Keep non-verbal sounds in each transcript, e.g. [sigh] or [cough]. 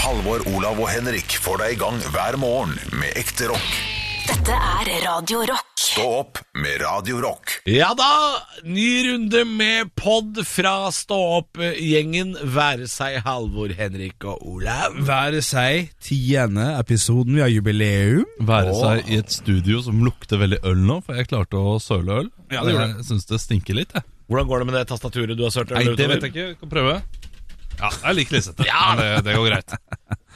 Halvor, Olav og Henrik får deg i gang hver morgen med ekte rock. Dette er Radio Rock. Stå opp med Radio Rock. Ja da, ny runde med pod fra Stå opp-gjengen. Være seg Halvor, Henrik og Olav. Være seg tiende episoden, vi har jubileum. Være seg i et studio som lukter veldig øl nå, for jeg klarte å søle øl. Ja, det gjorde jeg syns det stinker litt, jeg. Hvordan går det med det tastaturet du har sølt Nei, det vet jeg ikke. Jeg Kan prøve. Ja, det liker Lisette. Ja. men det, det går greit. [laughs]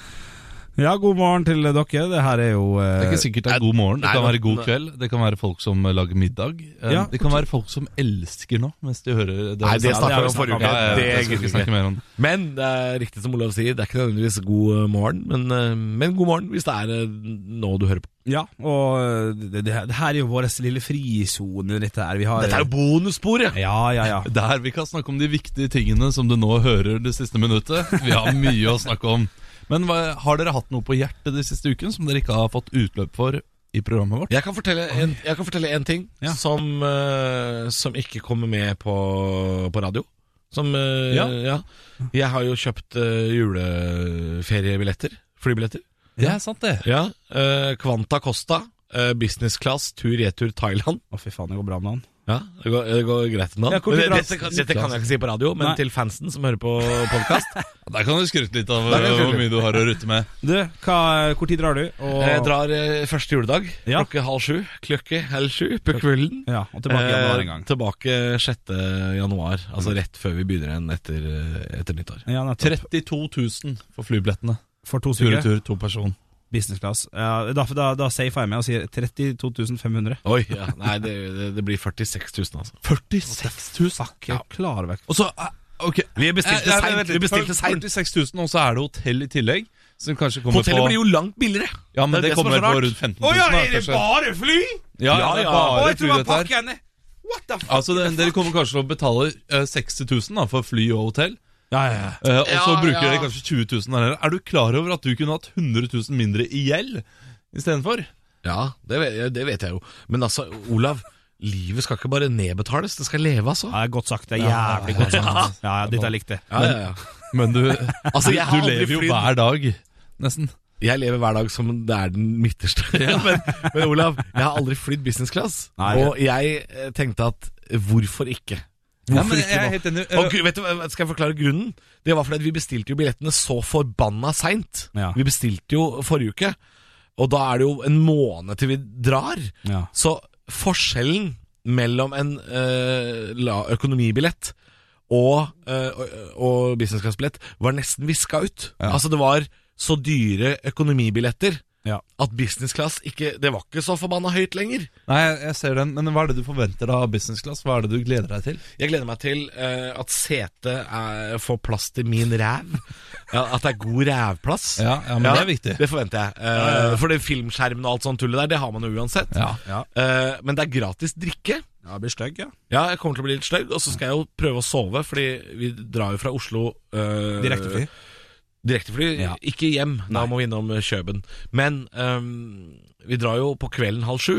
Ja, god morgen til dere. Det her er jo eh, Det er ikke sikkert det er god morgen. Det kan være god kveld. Det kan være folk som lager middag. Eh, Ja, det kan være folk som elsker nå, mens de hører det. Nei, det snakka vi om forrige uke. Ja, ja, Det gidder vi ikke. mer om. Men det er riktig som Olav sier, det er ikke nødvendigvis god eh, morgen, men, eh, men god morgen hvis det er nå du hører på. Ja, og det, det, det her er jo vår lille frisone, dette her. Vi har Dette er jo bonussporet! Ja, ja, ja. Der vi kan snakke om de viktige tingene som du nå hører det siste minuttet. Vi har mye å snakke om. Men hva, har dere hatt noe på hjertet de siste ukene som dere ikke har fått utløp for i programmet vårt? Jeg kan fortelle en, jeg kan fortelle en ting Ja. som, uh, som ikke kommer med på, på radio. Som uh, ja. Ja. Jeg har jo kjøpt uh, juleferiebilletter. Flybilletter. Det er sant, det. Ja. Kvanta Costa. business class, tur-retur Thailand. Å, fy faen, det går bra med han. Ja, det går, det går greit nå. Ja, hvor det- dette, kan- dette kan jeg ikke si på radio, men Nei. til fansen som hører på podkast. [laughs] Der kan du skryte litt av eh, hvor mye du har å rutte med. Du, hva, hvor tid drar du? Og, Jeg drar eh, første juledag Ja. klokke halv sju. Klokke halv sju på kvelden. Ja, og tilbake i januar en gang. Eh, tilbake 6. januar, altså rett før vi begynner igjen etter, eh, etter nyttår. Ja, 32 000 for flybillettene. For to Tur stykker. og tur, to person. Business class. Uh, da, da, da safer jeg meg og sier 32 500. Oi, ja. Nei, det, det, det blir 46 000, altså. 46 000? Fuck, jeg klarer meg Og så, eh, ok Vi bestilte Eh, eh, seint, vi bestilte seint. 46 000, og så er det hotell i tillegg. Som kanskje kommer Hotellet på blir jo langt billigere. Ja, men Det det, det er kommer på rundt 15 000. er kanskje. bare fly? Ja, ja, det er bare fly, dette her. pakken What the fuck? Altså, det, Dere kommer kanskje til å betale eh, 60 000 da, for fly og hotell. Ja, ja, ja. Eh, og så bruker ja. dere kanskje 20 000 der. Er du klar over at du kunne hatt 100 000 mindre i gjeld istedenfor? Ja, det vet, det vet jeg jo. Men altså, Olav, livet skal ikke bare nedbetales, det skal leve, altså. Ja, det er godt sagt. Det er jævlig godt sagt. Ja, ja, dette likte jeg. Ja, ja, ja. Men du, [laughs] Altså, jeg du lever jo flydd. hver dag, nesten. Jeg lever hver dag som det er den midterste. [laughs] men, men Olav, jeg har aldri flydd business class. Nei. og jeg eh, tenkte at hvorfor ikke? Ja, men jeg er nå? helt enig. Og, vet du, skal jeg forklare grunnen? Det var fordi vi bestilte jo billettene så forbanna seint. Ja. Vi bestilte jo forrige uke, og da er det jo en måned til vi drar. Ja. Så forskjellen mellom en eh, økonomibillett og, eh, og, og business class-billett var nesten viska ut. Altså det var så dyre økonomibilletter Ja. at business class ikke Det var ikke så forbanna høyt lenger. Nei, jeg, jeg ser den, men hva er det du forventer av business class? Hva er det du gleder deg til? Jeg gleder meg til uh, at setet er- får plass til min ræv. [laughs] Ja, at det er god rævplass. Ja, ja, men det er viktig. Det forventer jeg. Eh, For det filmskjermen og alt sånt tullet der, det har man jo uansett. Ja. Ja. Eh, men det er gratis drikke. Ja, det blir stygg, ja. Ja, jeg kommer til å bli litt stygg, og så skal jeg jo prøve å sove, fordi vi drar jo fra Oslo uh, Direktefly. Direktefly, Ja. ikke hjem. Da Nei. må vi innom eh, Kjøben. Men um, vi drar jo på kvelden halv sju,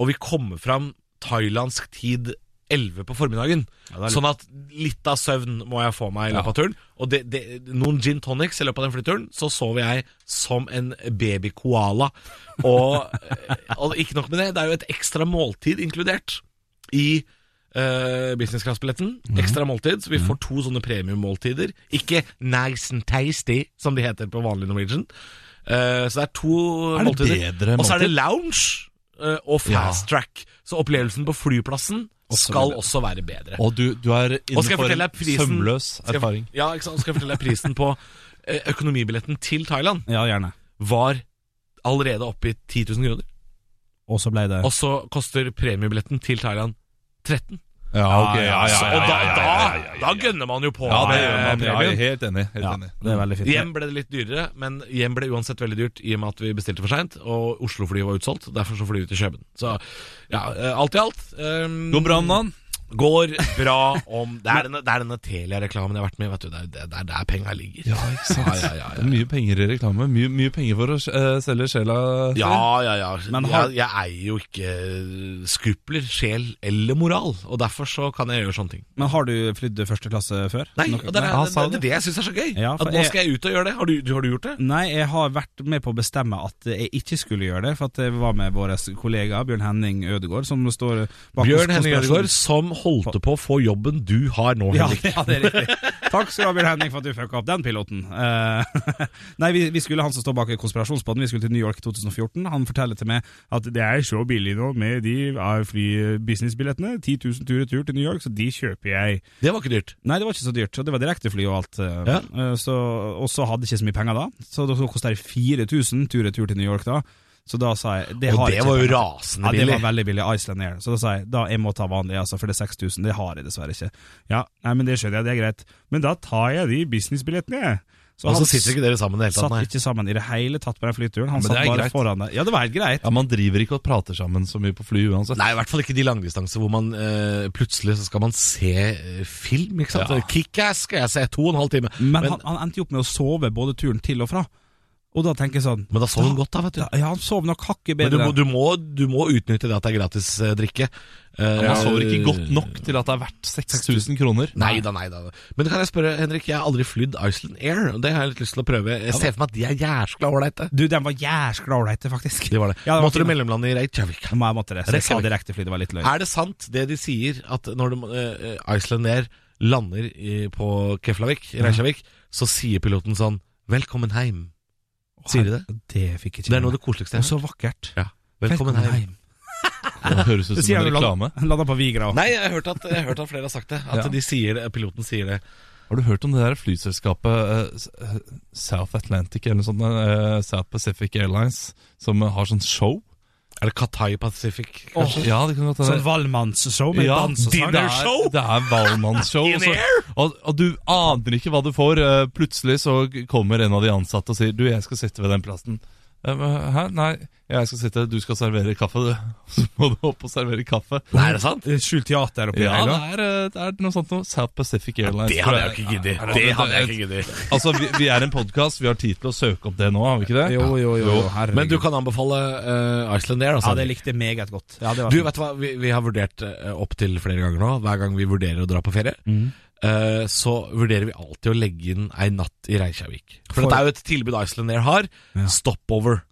og vi kommer fram thailandsk tid 11 på formiddagen. Ja, sånn at litt av søvn må jeg få meg i løpet av turen. Og det, det, noen gin tonics i løpet av den flyturen, så sover jeg som en babykoala. Og, eh, og ikke nok med det, det er jo et ekstra måltid inkludert i uh, business class-billetten. Mhm. Ekstra måltid, så vi får to sånne premiummåltider. Ikke nice and tasty, som de heter på vanlig Norwegian. Uh, så det er to Er det måltider. Og så er det lounge uh, og fast track. Så opplevelsen på flyplassen Også skal bedre. også være bedre. Og du, du er innenfor sømløs Skal jeg- erfaring. Ja, ikke sant? Skal jeg fortelle deg prisen på eh, økonomibilletten til Thailand Ja, gjerne. var allerede oppe i 10 000 kroner. Og så ble det Og så koster premiebilletten til Thailand 13 Ja, ok, ja, ja, ja, Og da, da, da gønner man jo på. Ja, det gjør man. Ja, jeg er helt enig. Helt enig. det er veldig fint. Hjem ble det litt dyrere, men hjem ble uansett veldig dyrt i og med at vi bestilte for seint, og Oslo-flyet var utsolgt. Derfor så flyr vi til København. Så ja, eh, alt i alt um, Går bra om dagen? Går bra om Det er denne, det er denne Telia-reklamen jeg har vært med i. vet du, Det er det er der, penga ligger. Ja, ikke sant? Ja, ja, ja, Det er mye penger i reklame. Mye, mye penger for å eh, selge sjela. si. Ja, ja, ja. Men har- jeg, jeg eier jo ikke skrupler, sjel eller moral, og derfor så kan jeg gjøre sånne ting. Men har du flydd første klasse før? Nei, Noe- og det er Nei, det, det, er det jeg syns er så gøy. Ja, for at nå jeg- skal jeg ut og gjøre det. Har du, du, har du gjort det? Nei, jeg har vært med på å bestemme at jeg ikke skulle gjøre det, for at jeg var med vår kollega Bjørn Henning Ødegård, som står bak Bjørn Henning Ødegård Ødegaard, som holdt på å få jobben du har nå, Henrik. [laughs] ja, det er riktig. Takk skal du ha, Bjørn Henning, for at du fucka opp den piloten. Uh, [laughs] nei, vi, vi skulle, han som står bak konspirasjonspodden, vi skulle til New York i 2014. Han forteller til meg at det er så billig nå med de fly-businessbillettene. 10 000 tur-retur til New York, så de kjøper jeg. Det var ikke dyrt. Nei, det var ikke så dyrt, det var direktefly og alt. eh, Ja. Uh, Så, og så hadde jeg ikke så mye penger da, så det koster det 4000 tur-retur til New York da. Så da sa jeg det Og det var jo rasende billig. Ja, det var veldig billig. Iceland Air. Så da sa jeg da jeg må ta vanlig, altså, for det er 6000. Det har jeg dessverre ikke. Ja, nei, men det skjønner jeg, det er greit. Men da tar jeg de businessbillettene, jeg. Og så sitter ikke dere sammen i det hele satt tatt, nei. ikke sammen i det hele tatt på den flyturen. Han satt bare greit. foran deg. Ja, det var helt greit. Ja, Man driver ikke og prater sammen så mye på fly uansett. Nei, i hvert fall ikke de langdistanser hvor man øh, plutselig så skal man se eh, film. ikke sant? Ja. Kickass skal jeg se to og en halv time. Men, Men, han, han endte jo opp med å sove både turen til og fra. Og da tenker jeg sånn men da sov hun godt, da, vet du. Ja, ja, han sov nok hakket Men du bedre. må, du, må, du må utnytte det at det er gratis eh, drikke. Eh, Man sover ikke godt nok til at det er verdt 6000 kroner. Nei da, nei da. Men kan jeg spørre, Henrik, jeg har aldri flydd Iceland Air. og Det har jeg litt lyst til å prøve. Jeg ser for meg at de er jæskla ålreite. Du, den var jæskla ålreite, faktisk. De var det. Ja, det var Måtte du mellomlande i Reykjavik? Ja, jeg måtte det. Så jeg sa Reykjavik. direkte fly, det var litt løgn. Er det sant det de sier, at når de, uh, Iceland Air lander i, på Keflavik, i Reykjavik, så sier piloten sånn 'Velkommen heim'. Sier de det? Det fikk ikke Det er noe av det koseligste jeg har så vakkert. Ja. Velkommen, hjem [laughs] Det høres ut som en reklame. land- Landa på Vigra. Nei, jeg har hørt at, jeg har hørt at flere har sagt det. At Ja. de sier piloten sier det. Har du hørt om det der flyselskapet eh, eh, South Atlantic eller noe sånt? eh, South Pacific Airlines, som eh, har sånn show? Er det Cathay Pacific, kanskje? Ja, det kan godt Sånn valmannsshow med Ja, dansesang? det er, det er Valmannsshow. Og? [laughs] Og, og du aner ikke hva du får. Eh, Plutselig så kommer en av de ansatte og sier Du, jeg skal sitte ved den plassen. Eh, Hæ? Nei, jeg skal sitte, du skal servere kaffe, du. [laughs] Så må du opp og servere kaffe. Nei, er det sant? Skjult teater oppi Ja, der. det er, eh, det er noe sånt noe. South Pacific Airlines. Det hadde jeg ikke giddet. Det hadde jeg ikke giddet. Altså, vi, vi er en podkast, vi har tid til å søke opp det nå, har vi ikke det? Jo, jo, jo. jo. herregud. Men du kan anbefale uh, Iceland Air, altså? Ja, det likte jeg meget godt. Ja, det var Du, vet du hva, vi, vi har vurdert uh, opptil flere ganger nå, hver gang vi vurderer å dra på ferie, Mm. Eh, så vurderer vi alltid å legge inn ei natt i Reykjavik. For, For- det er jo et tilbud Iceland Air har, Ja. stopover.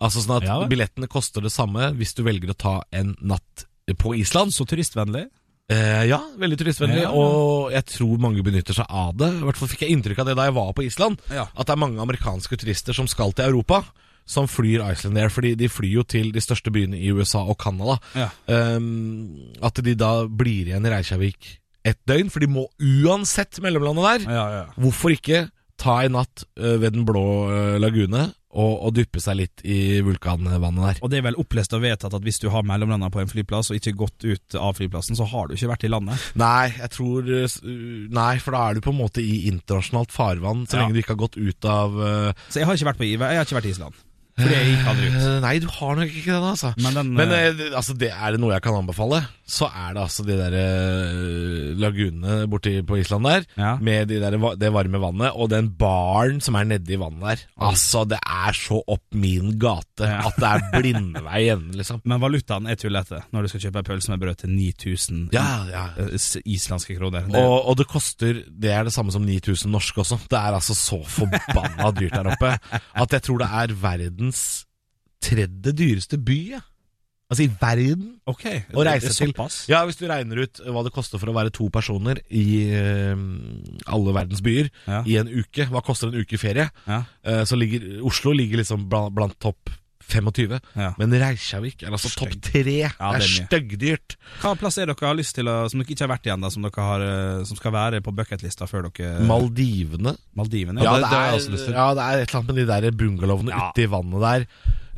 Altså sånn at Ja, billettene koster det samme hvis du velger å ta en natt på Island. Så turistvennlig. Eh, ja, veldig turistvennlig, Ja. og jeg tror mange benytter seg av det. I hvert fall fikk jeg inntrykk av det da jeg var på Island. Ja. At det er mange amerikanske turister som skal til Europa, som flyr Iceland Air. Fordi de flyr jo til de største byene i USA og Canada. Ja. Ehm, at de da blir igjen i Reykjavik ett døgn, for de må uansett mellomlandet der. Ja, ja. Hvorfor ikke ta en natt eh, ved Den blå eh, lagune og, og dyppe seg litt i vulkanvannet der? Og det er vel opplest og vedtatt at hvis du har mellomlanda på en flyplass og ikke gått ut av flyplassen, så har du ikke vært i landet. Nei, jeg tror eh, Nei, for da er du på en måte i internasjonalt farvann så Ja. lenge du ikke har gått ut av uh... Så jeg har ikke vært på I- Jeg har ikke vært i Island. Fordi jeg gikk aldri ut. eh, Nei, du har nok ikke den, altså. Men den Men eh, eh, det- altså, det er det noe jeg kan anbefale, så er det altså de der eh, lagunene borti på Island der, Ja. med de der, va- det varme vannet, og den baren som er nedi vannet der. Altså, det er så opp min gate Ja. at det er blindvei igjen, liksom. [laughs] Men valutaen er tullete når du skal kjøpe en pølse med brød til 9000 Ja, ja. eh, s- islandske kroner. Det, Og, og det koster Det er det samme som 9000 norske også. Det er altså så forbanna dyrt der oppe at jeg tror det er verdens tredje dyreste by. Ja. Altså i verden. ok, Å reise det er til. såpass. Ja, hvis du regner ut hva det koster for å være to personer i eh, alle verdens byer Ja. i en uke, hva koster en uke ferie, Ja. eh, så ligger Oslo ligger liksom blant, blant topp 25. Ja. Men Reykjavik er altså topp tre. Ja, det det er er styggdyrt. Hva plass er dere har lyst til å, som dere ikke har vært igjen, da, som, dere har, eh, som skal være på bucketlista før dere Maldivene. Maldivene? Ja, Ja, det- det, det er, lyst til. ja, det er et eller annet med de der bungalowene Ja. ute i vannet der.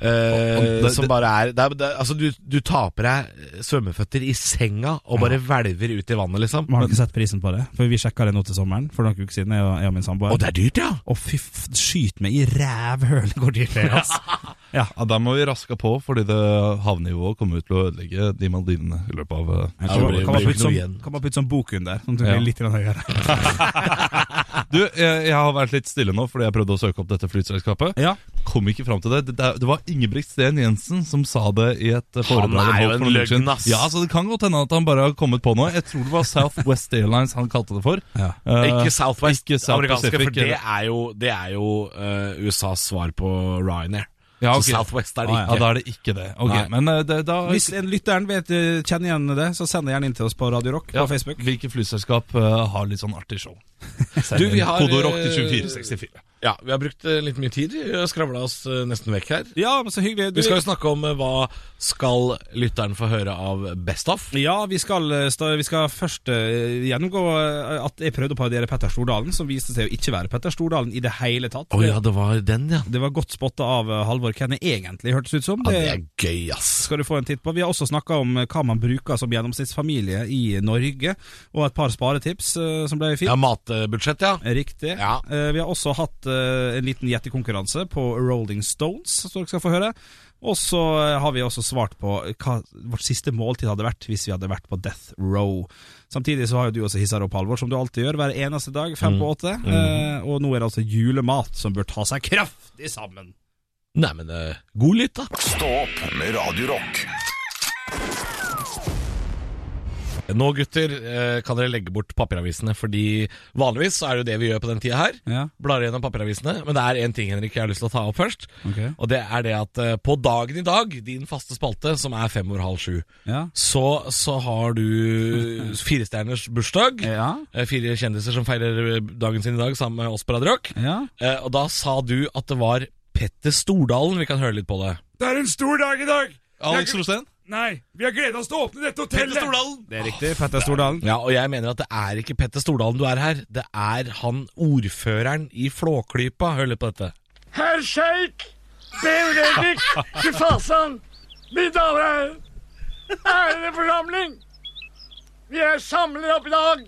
Eh, Og- og det- som bare er, det er, det er Altså, du, du taper deg svømmeføtter i senga og bare hvelver ut i vannet, liksom. Har ikke sett prisen på det? For Vi sjekka det nå til sommeren, for noen uker siden, jeg og, jeg og min samboer. Og det er dyrt, ja! Å, fy f... Skyt meg i rævhølet [laughs] hvor dyrt det er, altså. [laughs] Ja. Ja, Der må vi raske på, fordi det havnivået kommer ut til å ødelegge de Maldivene i løpet av ja, Kan, man- man putte sånn, man sånn bok under, sånn at det Ja. blir litt grann høyere? [laughs] Du, jeg, jeg har vært litt stille nå fordi jeg prøvde å søke opp dette flyselskapet. Ja. Kom ikke fram til det. Det, det var Ingebrigt Sten Jensen som sa det i et foredrag. Han er jo en løgn, ass. Ja, så Det kan godt hende at han bare har kommet på noe. Jeg tror det var Southwest Airlines han kalte det for. Ja. Uh, Ikke Southwest, ikke South amerikanske, Pacific, for det er jo, det er jo uh, USAs svar på Ryanair. Ja, okay. Så Southwest er det Ah, ikke. Ja, da er det ikke det. Okay, Men eh, det, da Hvis en lytteren vet, eh, kjenner igjen det, så send det gjerne inn til oss på Radio Rock ja, på Facebook. Hvilke flyselskap uh, har litt sånn artig show? [laughs] Du, vi har, Koderock til eh, 2464. Ja, vi har brukt eh, litt mye tid. Vi har skravla oss eh, nesten vekk her. Ja, men så hyggelig. Du, Vi skal jo snakke om eh, hva skal lytteren få høre av Best of. Ja, vi skal, vi skal først gjennomgå at jeg prøvde å parodiere Petter Stordalen, som viste seg å ikke være Petter Stordalen i det hele tatt. Oh, ja, det var den, ja. Det var godt spotta av Halvor det egentlig hørtes ut som. ja. Det er gøy, ass. skal du få en titt på. Vi har også snakka om hva man bruker som gjennomsnittsfamilie i Norge, og et par sparetips som ble fint. Ja, matbudsjett, ja. Riktig. Ja. Vi har også hatt en liten gjettekonkurranse på Rolling Stones, som dere skal få høre. Og så eh, har vi også svart på hva vårt siste måltid hadde vært hvis vi hadde vært på Death Row. Samtidig så har jo du også hissa opp, Halvor, som du alltid gjør hver eneste dag, fem på åtte. Eh, og nå er det altså julemat som bør ta seg kraftig sammen. Nei, men eh, god lytt, da. Stå opp med Radio Nå, gutter, eh, kan dere legge bort papiravisene, fordi vanligvis så er det jo det vi gjør på den tida her. Ja, Blar gjennom papiravisene. Men det er én ting Henrik, jeg har lyst til å ta opp først. Okay. Og det er det at eh, på dagen i dag, din faste spalte, som er fem over halv sju, Ja. så, så har du [laughs] firestjerners bursdag. Ja. Eh, Fire kjendiser som feirer dagen sin i dag sammen med oss på Radio Rock. ja. Eh, Og da sa du at det var Petter Stordalen. Vi kan høre litt på det. Det er en stor dag i dag! Alex Rosén? Nei, vi har gleda oss til å åpne dette hotellet! Petter Stordalen! Det er riktig. Petter Stordalen. Ja, og jeg mener at det er ikke Petter Stordalen du er her. Det er han ordføreren i Flåklypa. Hør litt på dette. Herr Sjeik, Ben Reddik, til Fasan, mine damer og herrer, ærede forsamling. Vi er samlet opp i dag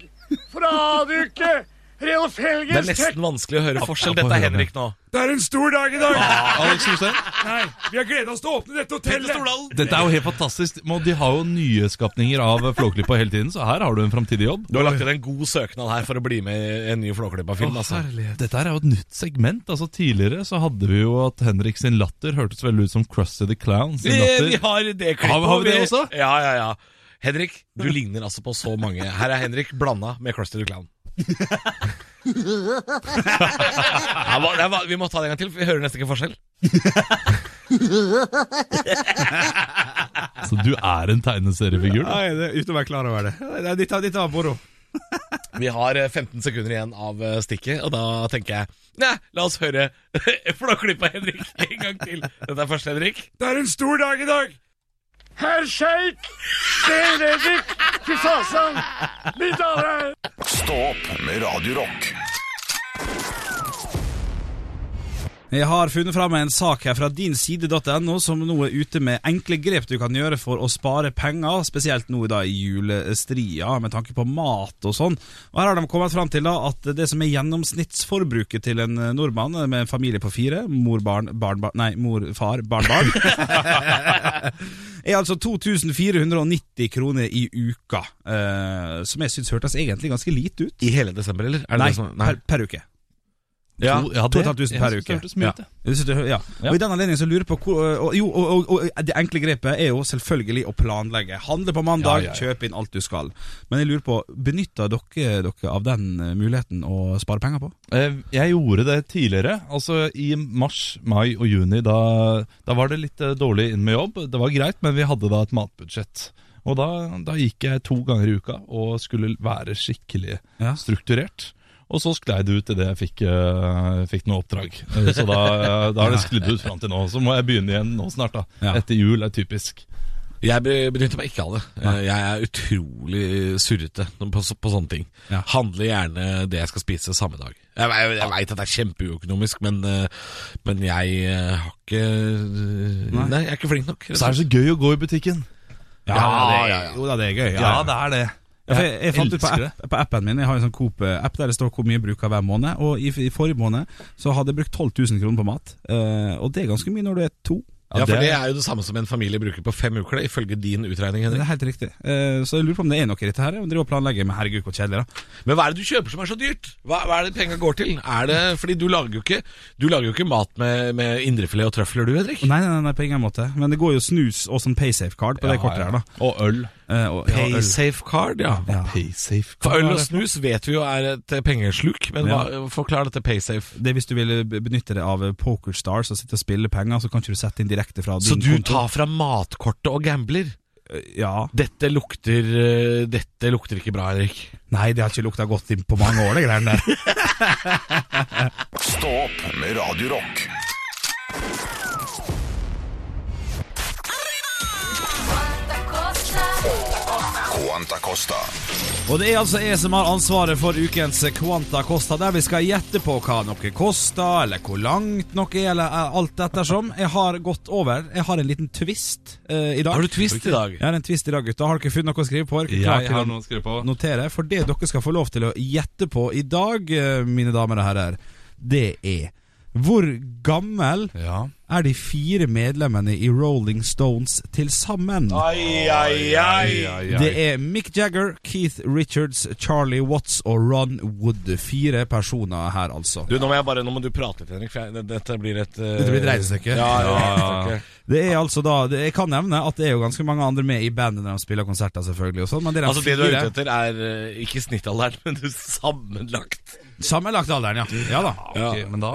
for å avduke Reolf Det er nesten vanskelig å høre forskjell. Dette er Henrik nå. Det er en stor dag i dag! Alex Rosén? Nei, vi har gleda oss til å åpne dette hotellet! Dette er jo helt fantastisk. De har jo nyskapninger av Flåklypa hele tiden, så her har du en framtidig jobb. Du har lagt inn en god søknad her for å bli med i en ny Flåklypa-film. altså. Dette er jo et nytt segment. Altså Tidligere så hadde vi jo at Henrik sin latter hørtes veldig ut som Krusty the Clown sin latter. vi har det klippet. Har- har vi det også? Ja, ja, ja. Henrik, du ligner altså på så mange. Her er Henrik blanda med Krusty the Clown. [laughs] Ja, hva- det hva, vi må ta det en gang til, for vi hører nesten ikke forskjell. [laughs] Så du er en tegneseriefigur? da. Nei, det, uten å være klar over det. Nei, Dette, dette var moro. [laughs] Vi har eh, 15 sekunder igjen av eh, stikket, og da tenker jeg Nei, la oss høre Flåklypa Henrik en gang til. Dette er første, Henrik. Det er en stor dag i dag! Herr Sjeik, Benedikt mine damer og herrer. Stå opp med Radio Jeg har funnet fram en sak her fra dinside.no som nå er ute med enkle grep du kan gjøre for å spare penger, spesielt nå da i julestria med tanke på mat og sånn. Og Her har de kommet fram til da at det som er gjennomsnittsforbruket til en nordmann med en familie på fire, mor, barn, barn, barn Nei, mor, far, barn, barn [laughs] er altså 2490 kroner i uka. Eh, som jeg syns hørtes egentlig ganske lite ut. I hele desember, eller? Er det Nei, det som, Per, per uke. Ja. To- ja, To det- og et halvt tusen jeg per uke. Ja. Ja. Og I den anledning så lurer jeg på hvor, og, jo, og, og, det enkle grepet er jo selvfølgelig å planlegge. Handle på mandag, kjøpe inn alt du skal. Men jeg lurer på, benytter dere dere av den eh, muligheten å spare penger på? Eh, Jeg gjorde det tidligere. Altså I mars, mai og juni da, da var det litt eh, dårlig inn med jobb. Det var greit, men vi hadde da et matbudsjett. Og da, da gikk jeg to ganger i uka og skulle være skikkelig strukturert. Og så sklei det ut idet jeg fikk, uh, fikk noe oppdrag. Eh, Så da, eh, da har det sklidd ut fram til nå. Så må jeg begynne igjen nå snart. da Ja. Etter jul er typisk. Jeg be- benytter meg ikke av det. Jeg er utrolig surrete på, på sånne ting. Ja. Handler gjerne det jeg skal spise samme dag. Jeg, jeg, jeg veit at det er kjempeuøkonomisk, men, men jeg har ikke Nei. Nei, jeg er ikke flink nok. Så er det så gøy å gå i butikken. Ja, ja, det, ja, ja. Jo det er gøy. Ja, det er det. Ja, jeg, jeg fant ut på, app, på appen min Jeg har en sånn Coop-app der det står hvor mye jeg bruker hver måned. Og i, i forrige måned så hadde jeg brukt 12 000 kroner på mat. Uh, og det er ganske mye når du er to. Ja, for det er- jo det samme som en familie bruker på fem uker, det, ifølge din utregning. Henrik. Det er helt riktig. Eh, Så jeg lurer på om det er noe i dette her. Om driver og planlegger med herregud hvor kjedelig, da. Men hva er det du kjøper som er så dyrt? Hva, hva er det penga går til? Er det, fordi du lager jo ikke, du lager jo ikke mat med, med indrefilet og trøfler, du, Henrik? Nei, nei, nei, på ingen måte. Men det går jo snus og sånn PaySafe-card på det kortet her, da. Og øl. Eh, og, ja. Paysafe card, ja. Ja. Paysafe. For øl og snus vet vi jo er et eh, pengesluk, men hva, forklar dette Paysafe. Det er Hvis du vil benytte deg av PokerStars og sitte og spille penger, så kan ikke du sette inn direkte fra din Så du konto. tar fra matkortet og gambler? Ja. Dette lukter, eh, dette lukter ikke bra, Henrik. Nei, det har ikke lukta godt inn på mange år, det greiene der. [laughs] Stå opp med Radio Quanta Costa. Og det er altså jeg som har ansvaret for ukens Quanta Costa, der vi skal gjette på hva noe koster, eller hvor langt noe er, eller alt ettersom. Jeg har gått over. Jeg har en liten twist uh, i dag. Har du twist i dag? Jeg har en twist i dag, gutta. Har dere funnet noe å skrive på? Er dere Jeg har noe å skrive på. notere? For det dere skal få lov til å gjette på i dag, eh, mine damer og herrer, det er hvor gammel Ja. Er de fire medlemmene i Rolling Stones til sammen? Ai, ai, ai. Det er Mick Jagger, Keith Richards, Charlie Watts og Ron Wood. Fire personer her, altså. Du, nå må, jeg bare, nå må du prate litt, Henrik, for jeg, dette blir et uh... Dette blir et regnestykke. Ja, ja, Ja, ja. Det er altså da det, Jeg kan nevne at det er jo ganske mange andre med i bandet når de spiller konserter, selvfølgelig. Og sånn, men det er Altså, det du er ute etter, er eh, ikke snittalderen, [laughs] men du sammenlagt. Sammenlagt alderen, ja. ja da. Ok, men da,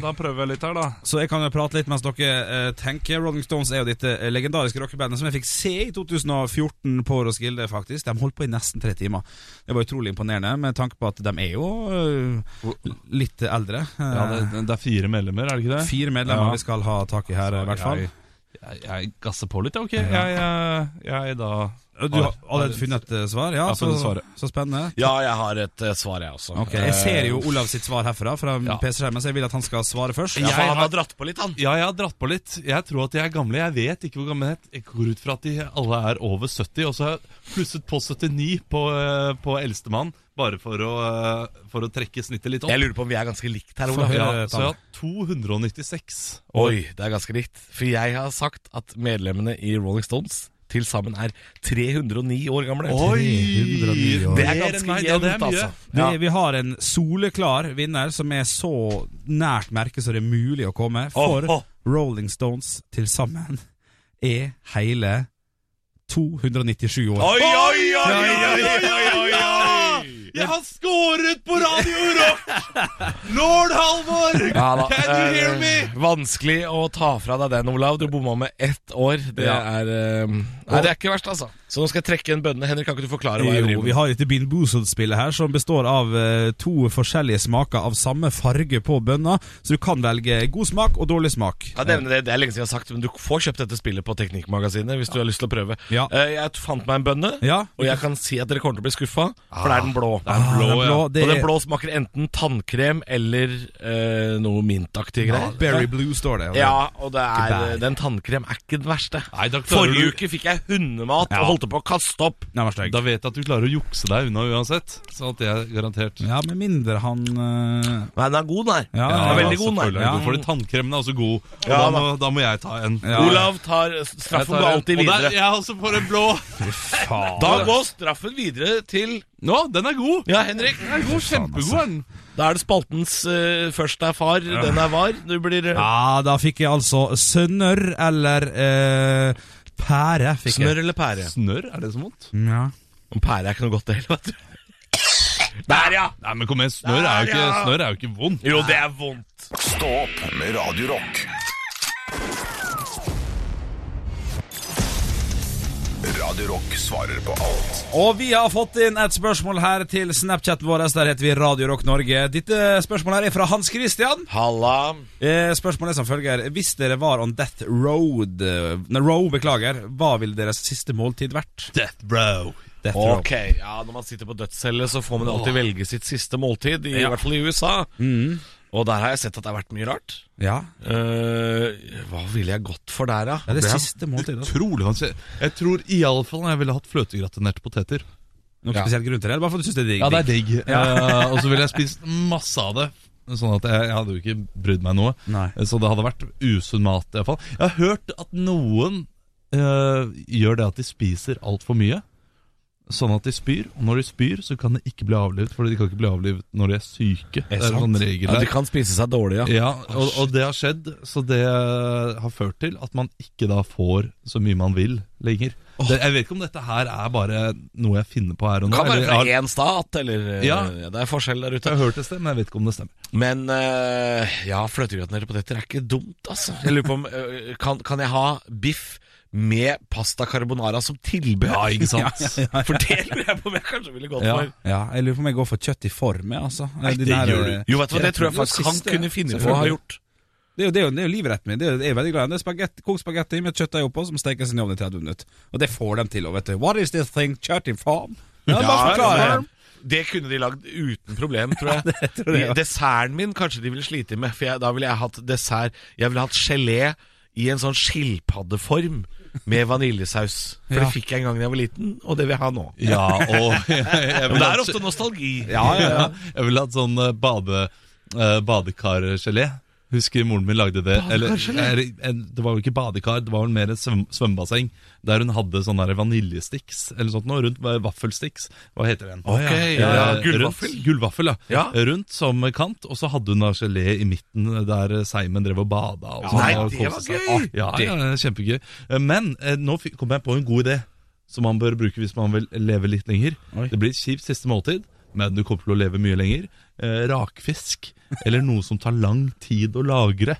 da prøver jeg litt her, da. Så jeg kan jo prate litt mens dere eh, tenker. Rolling Stones er jo dette eh, legendariske rockebandet som jeg fikk se i 2014 på Roskilde, faktisk. De holdt på i nesten tre timer. Det var utrolig imponerende, med tanke på at de er jo eh, litt eldre. Eh, Ja, det, det er fire medlemmer, er det ikke det? Fire medlemmer Ja. vi skal ha tak i her, i hvert fall. Jeg, jeg, jeg gasser på litt, ja, ok. Jeg, jeg, jeg da Du har allerede funnet et eh, svar? Ja, så, så spennende. Ja, jeg har et eh, svar, jeg også. Okay, Jeg ser jo Olav sitt svar herfra, fra Ja. PC-skjermen, så jeg vil at han skal svare først. Ja, for Jeg han har- dratt på litt, han. Ja, jeg har dratt på litt. Jeg tror at de er gamle. Jeg vet ikke hvor gamle de er. Jeg går ut fra at de alle er over 70, og så har jeg plusset på 79 på, eh, på eldstemann, bare for å, eh, for å trekke snittet litt opp. Jeg lurer på om vi er ganske likt her, Olav. Ja, så jeg har 296. Oi, det er ganske likt. For jeg har sagt at medlemmene i Rolling Stones til sammen er 309 år gamle. 309 år. Det er ganske jevnt, er altså. Det, Ja. Vi har en soleklar vinner som er så nært merket som det er mulig å komme. For oh, oh. Rolling Stones til sammen er hele 297 år. Oi, oi, oi, oi, oi, oi, oi. Jeg har skåret på Radio Rock! [laughs] Lord Halvor! Ja, Can you er, hear eh, me? Vanskelig å ta fra deg den, Olav. Du bomma med ett år. Det Ja. er um, Nei, det er ikke verst, altså. Så nå skal jeg trekke en bønne. Henrik, kan ikke du forklare hva jeg driver med? vi har dette Bean Boozled-spillet her, som består av uh, to forskjellige smaker av samme farge på bønna, så du kan velge god smak og dårlig smak. Ja, det, det, det er lenge siden jeg har sagt, men du får kjøpt dette spillet på Teknikkmagasinet hvis du har lyst til å prøve. Ja. Uh, jeg fant meg en bønne, Ja. og jeg kan si at dere kommer til å bli skuffa, for det er den blå. Det er blå, den blå, ja. det og den blå smaker enten tannkrem eller eh, noe mintaktige ja, greier. Berry Blue står det. og Ja, og det er, den tannkrem er ikke den verste. Nei, da Forrige du- uke fikk jeg hundemat Ja. og holdt på å kaste opp. Nei. Da vet jeg at du klarer å jukse deg unna uansett. Så at det er garantert. Ja, med mindre han uh... Nei, den er god, den her. Ja, den er veldig god, den her. er Fordi tannkremen er også god. Og Ja, da, må, da må jeg ta en. Ja. Olav tar straffen tar går alltid videre. Og der, jeg også får en blå. Faen. Da går straffen videre til Nå, den er god. Ja, Henrik. Den er god, Kjempegod er den. Da er det spaltens eh, først er far, den er var. Du blir eh, Ja, da fikk jeg altså sønner eller eh, pære. Fikk Smør eller pære? Snørr, er det så vondt? Ja. Om Pære er ikke noe godt, det heller. vet du. Der, ja! Nei, men kom igjen, snørr er, jo ikke- ja. snørr er jo ikke vondt. Jo, det er vondt. Stå opp med Radio Rock. Radio Rock svarer på alt Og vi har fått inn et spørsmål her til Snapchaten vår. Der heter vi Radio Rock Norge. Dette spørsmålet her er fra Hans Christian. Halla. Eh, spørsmålet er som følger. Hvis dere var on death road eh, Nei, row, beklager. Hva ville deres siste måltid vært? Death row. Death row. Ok, ja, Når man sitter på dødscelle, så får man alltid velge sitt siste måltid. I Ja. hvert fall i USA. Og der har jeg sett at det har vært mye rart. Ja, Eh, hva ville jeg gått for der, da? det er det Det er siste måltid. Altså. Utrolig vanskelig. Jeg tror iallfall jeg ville hatt fløtegratinerte poteter. Noen Ja. spesielt grunn til det? Eller bare for du syns det er digg? Ja, det er digg. [laughs] Ja. Eh, og så ville jeg spist masse av det. Sånn at jeg, jeg hadde jo ikke brydd meg noe. Nei. Så det hadde vært usunn mat, I fall. Jeg har hørt at noen eh, gjør det at de spiser altfor mye. Sånn at de spyr, og når de spyr, så kan de ikke bli avlivet. Fordi de kan ikke bli avlivet når de er syke. det er sånn regel Ja, de kan spise seg dårlig, ja. Ja, og, og det har skjedd, så det har ført til at man ikke da får så mye man vil lenger. Det, jeg vet ikke om dette her er bare noe jeg finner på her og nå. Kan være fra én stat, eller eh, Ja. Det er forskjell der ute. jeg har hørt det sted, men jeg vet ikke om det stemmer. Men uh, ja, fløtegratinerte poteter er ikke dumt, altså. Jeg lurer på om uh, kan, kan jeg ha biff med pasta carbonara som tilbehør? Ja, ikke sant? For det lurer jeg på om jeg kanskje ville gått Ja. for. Ja, jeg lurer på om jeg går for kjøtt i form, altså. Nei, det der, gjør du. eh, Jo, vet du hva, det tror jeg faktisk han kunne finne på å ha gjort. Det er jo, det er jo, det er jo livretten min. Det er, jeg veldig glad i det. er spagetti, Kokt spagetti med kjøttdeig oppå, som stekes i ovnen ovn i 30 minutter. Og det får de til. Og vet du, What is this thing? Kjøtt i form? Ja, ja, det. Det kunne de lagd uten problem, tror jeg. tror jeg. Desserten min kanskje de ville slite med, for jeg, da ville jeg hatt dessert Jeg ville hatt gelé i en sånn skilpaddeform med vaniljesaus. For Ja. det fikk jeg en gang da jeg var liten, og det vil jeg ha nå. Ja, og [laughs] jeg, jeg Men det er ofte nostalgi. Ja, ja, ja. Jeg ville hatt sånn eh, bade, eh, badekargelé. Husker moren min lagde det. Eller, det var jo ikke badekar, det var vel mer et svøm, svømmebasseng. Der hun hadde sånne vaniljestiks, vaniljesticks eller sånt noe, rundt eh, vaffelsticks. Hva heter den? Ok, ja, ja, Eh, gullvaffel. Gullvaffel, ja. Ja. Rundt som kant, og så hadde hun da gelé i midten der eh, Seimen drev og bada. Og sånn, Nei, det var gøy! Ja, ja, kjempegøy. Men nå kom jeg på en god idé som man bør bruke hvis man vil leve litt lenger. Oi. Det blir et kjipt siste måltid, men du kommer til å leve mye lenger. Eh, rakfisk, eller noe som tar lang tid å lagre.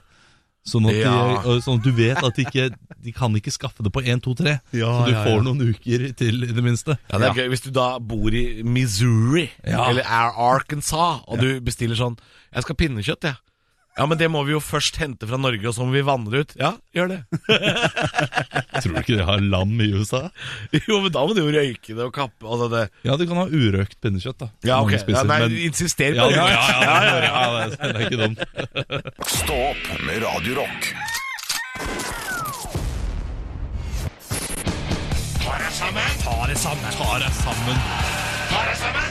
Sånn at, de, sånn at du vet at de, ikke, de kan ikke skaffe det på 1, 2, 3. Ja, så du ja, får noen uker til, i det minste. Ja, det er gøy hvis du da bor i Missouri eller Arkansas, og du bestiller sånn 'Jeg skal ha pinnekjøtt, jeg'. Ja, men det må vi jo først hente fra Norge, og så må vi vanne det ut. Ja, gjør det. [laughs] Tror du ikke de har lam i USA? jo, men da må du jo røyke det og kappe altså det. Ja, du kan ha urøkt pinnekjøtt. da Ja, ok. Spiser, Ja, nei, men- insister på ja, det. ja, ja, ja, ja, ja, det, det er ikke dumt. [laughs] Stå opp med Radio Rock.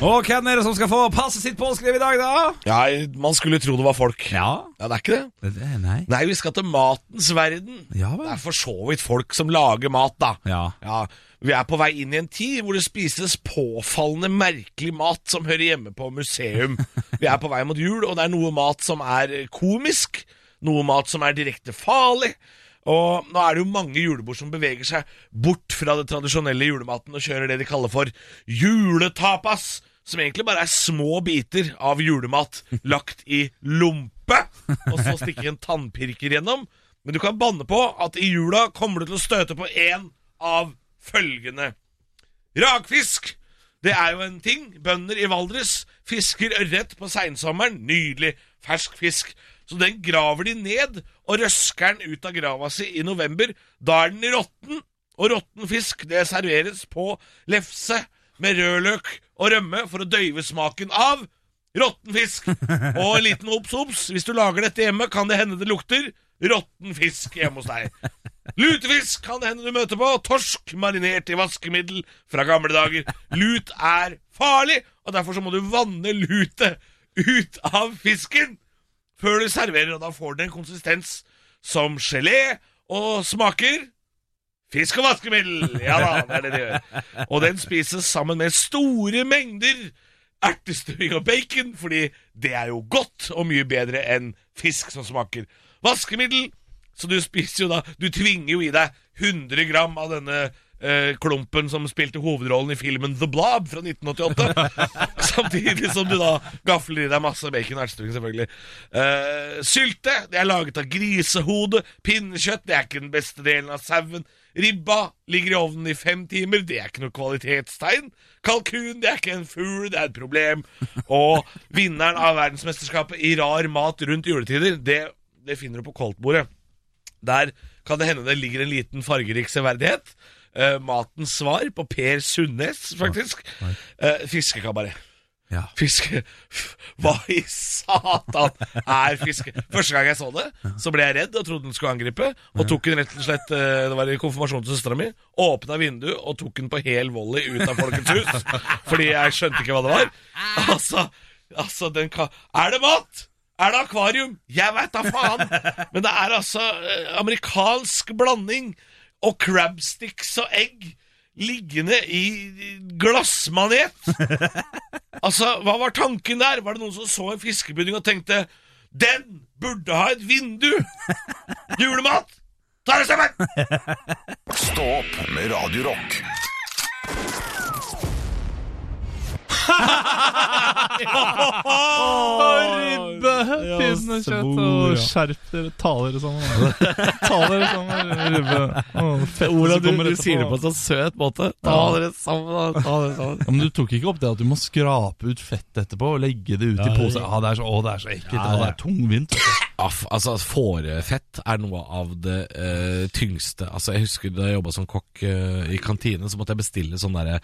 Og hvem er det som skal få passet sitt påskrevet i dag, da? Ja, man skulle tro det var folk. Ja. Ja, det er ikke det. Det er- Nei. Nei, vi skal til matens verden. Ja Det vel. er for så vidt folk som lager mat, da. Ja. Ja, Vi er på vei inn i en tid hvor det spises påfallende merkelig mat som hører hjemme på museum. [laughs] Vi er på vei mot jul, og det er noe mat som er komisk, noe mat som er direkte farlig. Og nå er det jo mange julebord som beveger seg bort fra det tradisjonelle julematen og kjører det de kaller for juletapas, som egentlig bare er små biter av julemat lagt i lompe, og så stikker en tannpirker gjennom. Men du kan banne på at i jula kommer du til å støte på én av følgende. Rakfisk! Det er jo en ting. Bønder i Valdres fisker ørret på seinsommeren. Nydelig fersk fisk. Så den graver de ned og røsker den ut av grava si i november. Da er den råtten. Og råtten fisk det serveres på lefse med rødløk og rømme for å døyve smaken av råtten fisk. [laughs] Og en liten obs, obs. Hvis du lager dette hjemme, kan det hende det lukter råtten fisk hjemme hos deg. Lutefisk kan det hende du møter på. Torsk marinert i vaskemiddel fra gamle dager. Lut er farlig, og derfor så må du vanne lutet ut av fisken før du serverer, og da får den en konsistens som gelé og smaker Fisk og vaskemiddel! Ja da, det er det de gjør. Og den spises sammen med store mengder ertestuing og bacon, fordi det er jo godt og mye bedre enn fisk som smaker vaskemiddel. Så du spiser jo da Du tvinger jo i deg 100 gram av denne eh, klumpen som spilte hovedrollen i filmen The Blob fra 1988. [laughs] Samtidig som du da gafler i deg masse bacon og ertestuing, selvfølgelig. Eh, sylte det er laget av grisehode. Pinnekjøtt det er ikke den beste delen av sauen. Ribba ligger i ovnen i fem timer. Det er ikke noe kvalitetstegn. Kalkun det er ikke en fugl, det er et problem. Og vinneren av verdensmesterskapet i rar mat rundt juletider, det, det finner du på koldtbordet. Der kan det hende det ligger en liten fargerik severdighet. Eh, matens svar på Per Sundnes, faktisk. Uh, fiskekabaret. Ja. Fiske Hva i satan er fiske? Første gang jeg så det, så ble jeg redd og trodde den skulle angripe. Og tok den rett og slett eh, Det var i konfirmasjonen til søstera mi. Åpna vinduet og tok den på hel volley ut av Folkets hus. [laughs] Fordi jeg skjønte ikke hva det var. Altså, altså den kan Er det mat? Er det akvarium? Jeg veit da faen! Men det er altså amerikansk blanding og crabsticks og egg liggende i glassmanet. [laughs] Altså, hva var tanken der? Var det noen som så en fiskepudding og tenkte Den burde ha et vindu! [laughs] Julemat! Ta det sammen! Stå opp med Radio Ribbe, pinnekjøtt og skjerp dere. Ta dere sammen. Ta dere sammen, ribbe. Åh, fett Olav, som du, du sier det på en sånn søt måte. Ta dere sammen. Ta dere sammen. Ja, men Du tok ikke opp det at du må skrape ut fett etterpå og legge det ut i pose. Ah, det er så, å, det er så ekkelt. Ja, det det- er tungvint. Aff, altså Fårefett er noe av det uh, tyngste. Altså Jeg husker Da jeg jobba som kokk uh, i kantine, så måtte jeg bestille sånn derre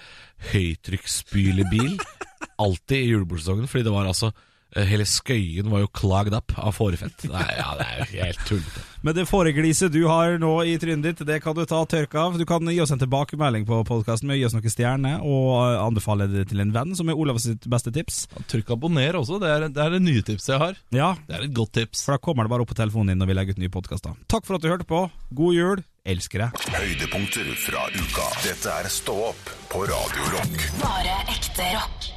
høytrykksspylebil. [laughs] Alltid i julebordsesongen, fordi det var altså Hele Skøyen var jo clogged up av fårefett. Nei, ja, Det er jo helt tullete. Men det fåregliset du har nå i trynet ditt, det kan du ta tørk av. Du kan gi oss en tilbakemelding på podkasten med å gi oss noen stjerner, og eh, anbefale det til en venn, som er Olavs sitt beste tips. Trykk abonner også. Det er, det er det nye tipset jeg har. Ja, Det er et godt tips. for da kommer det bare opp på telefonen din når vi legger ut nye podkaster. Takk for at du hørte på. God jul. Elsker deg. Høydepunkter fra uka. Dette er Stå opp på Radio Rock. Bare ekte rock.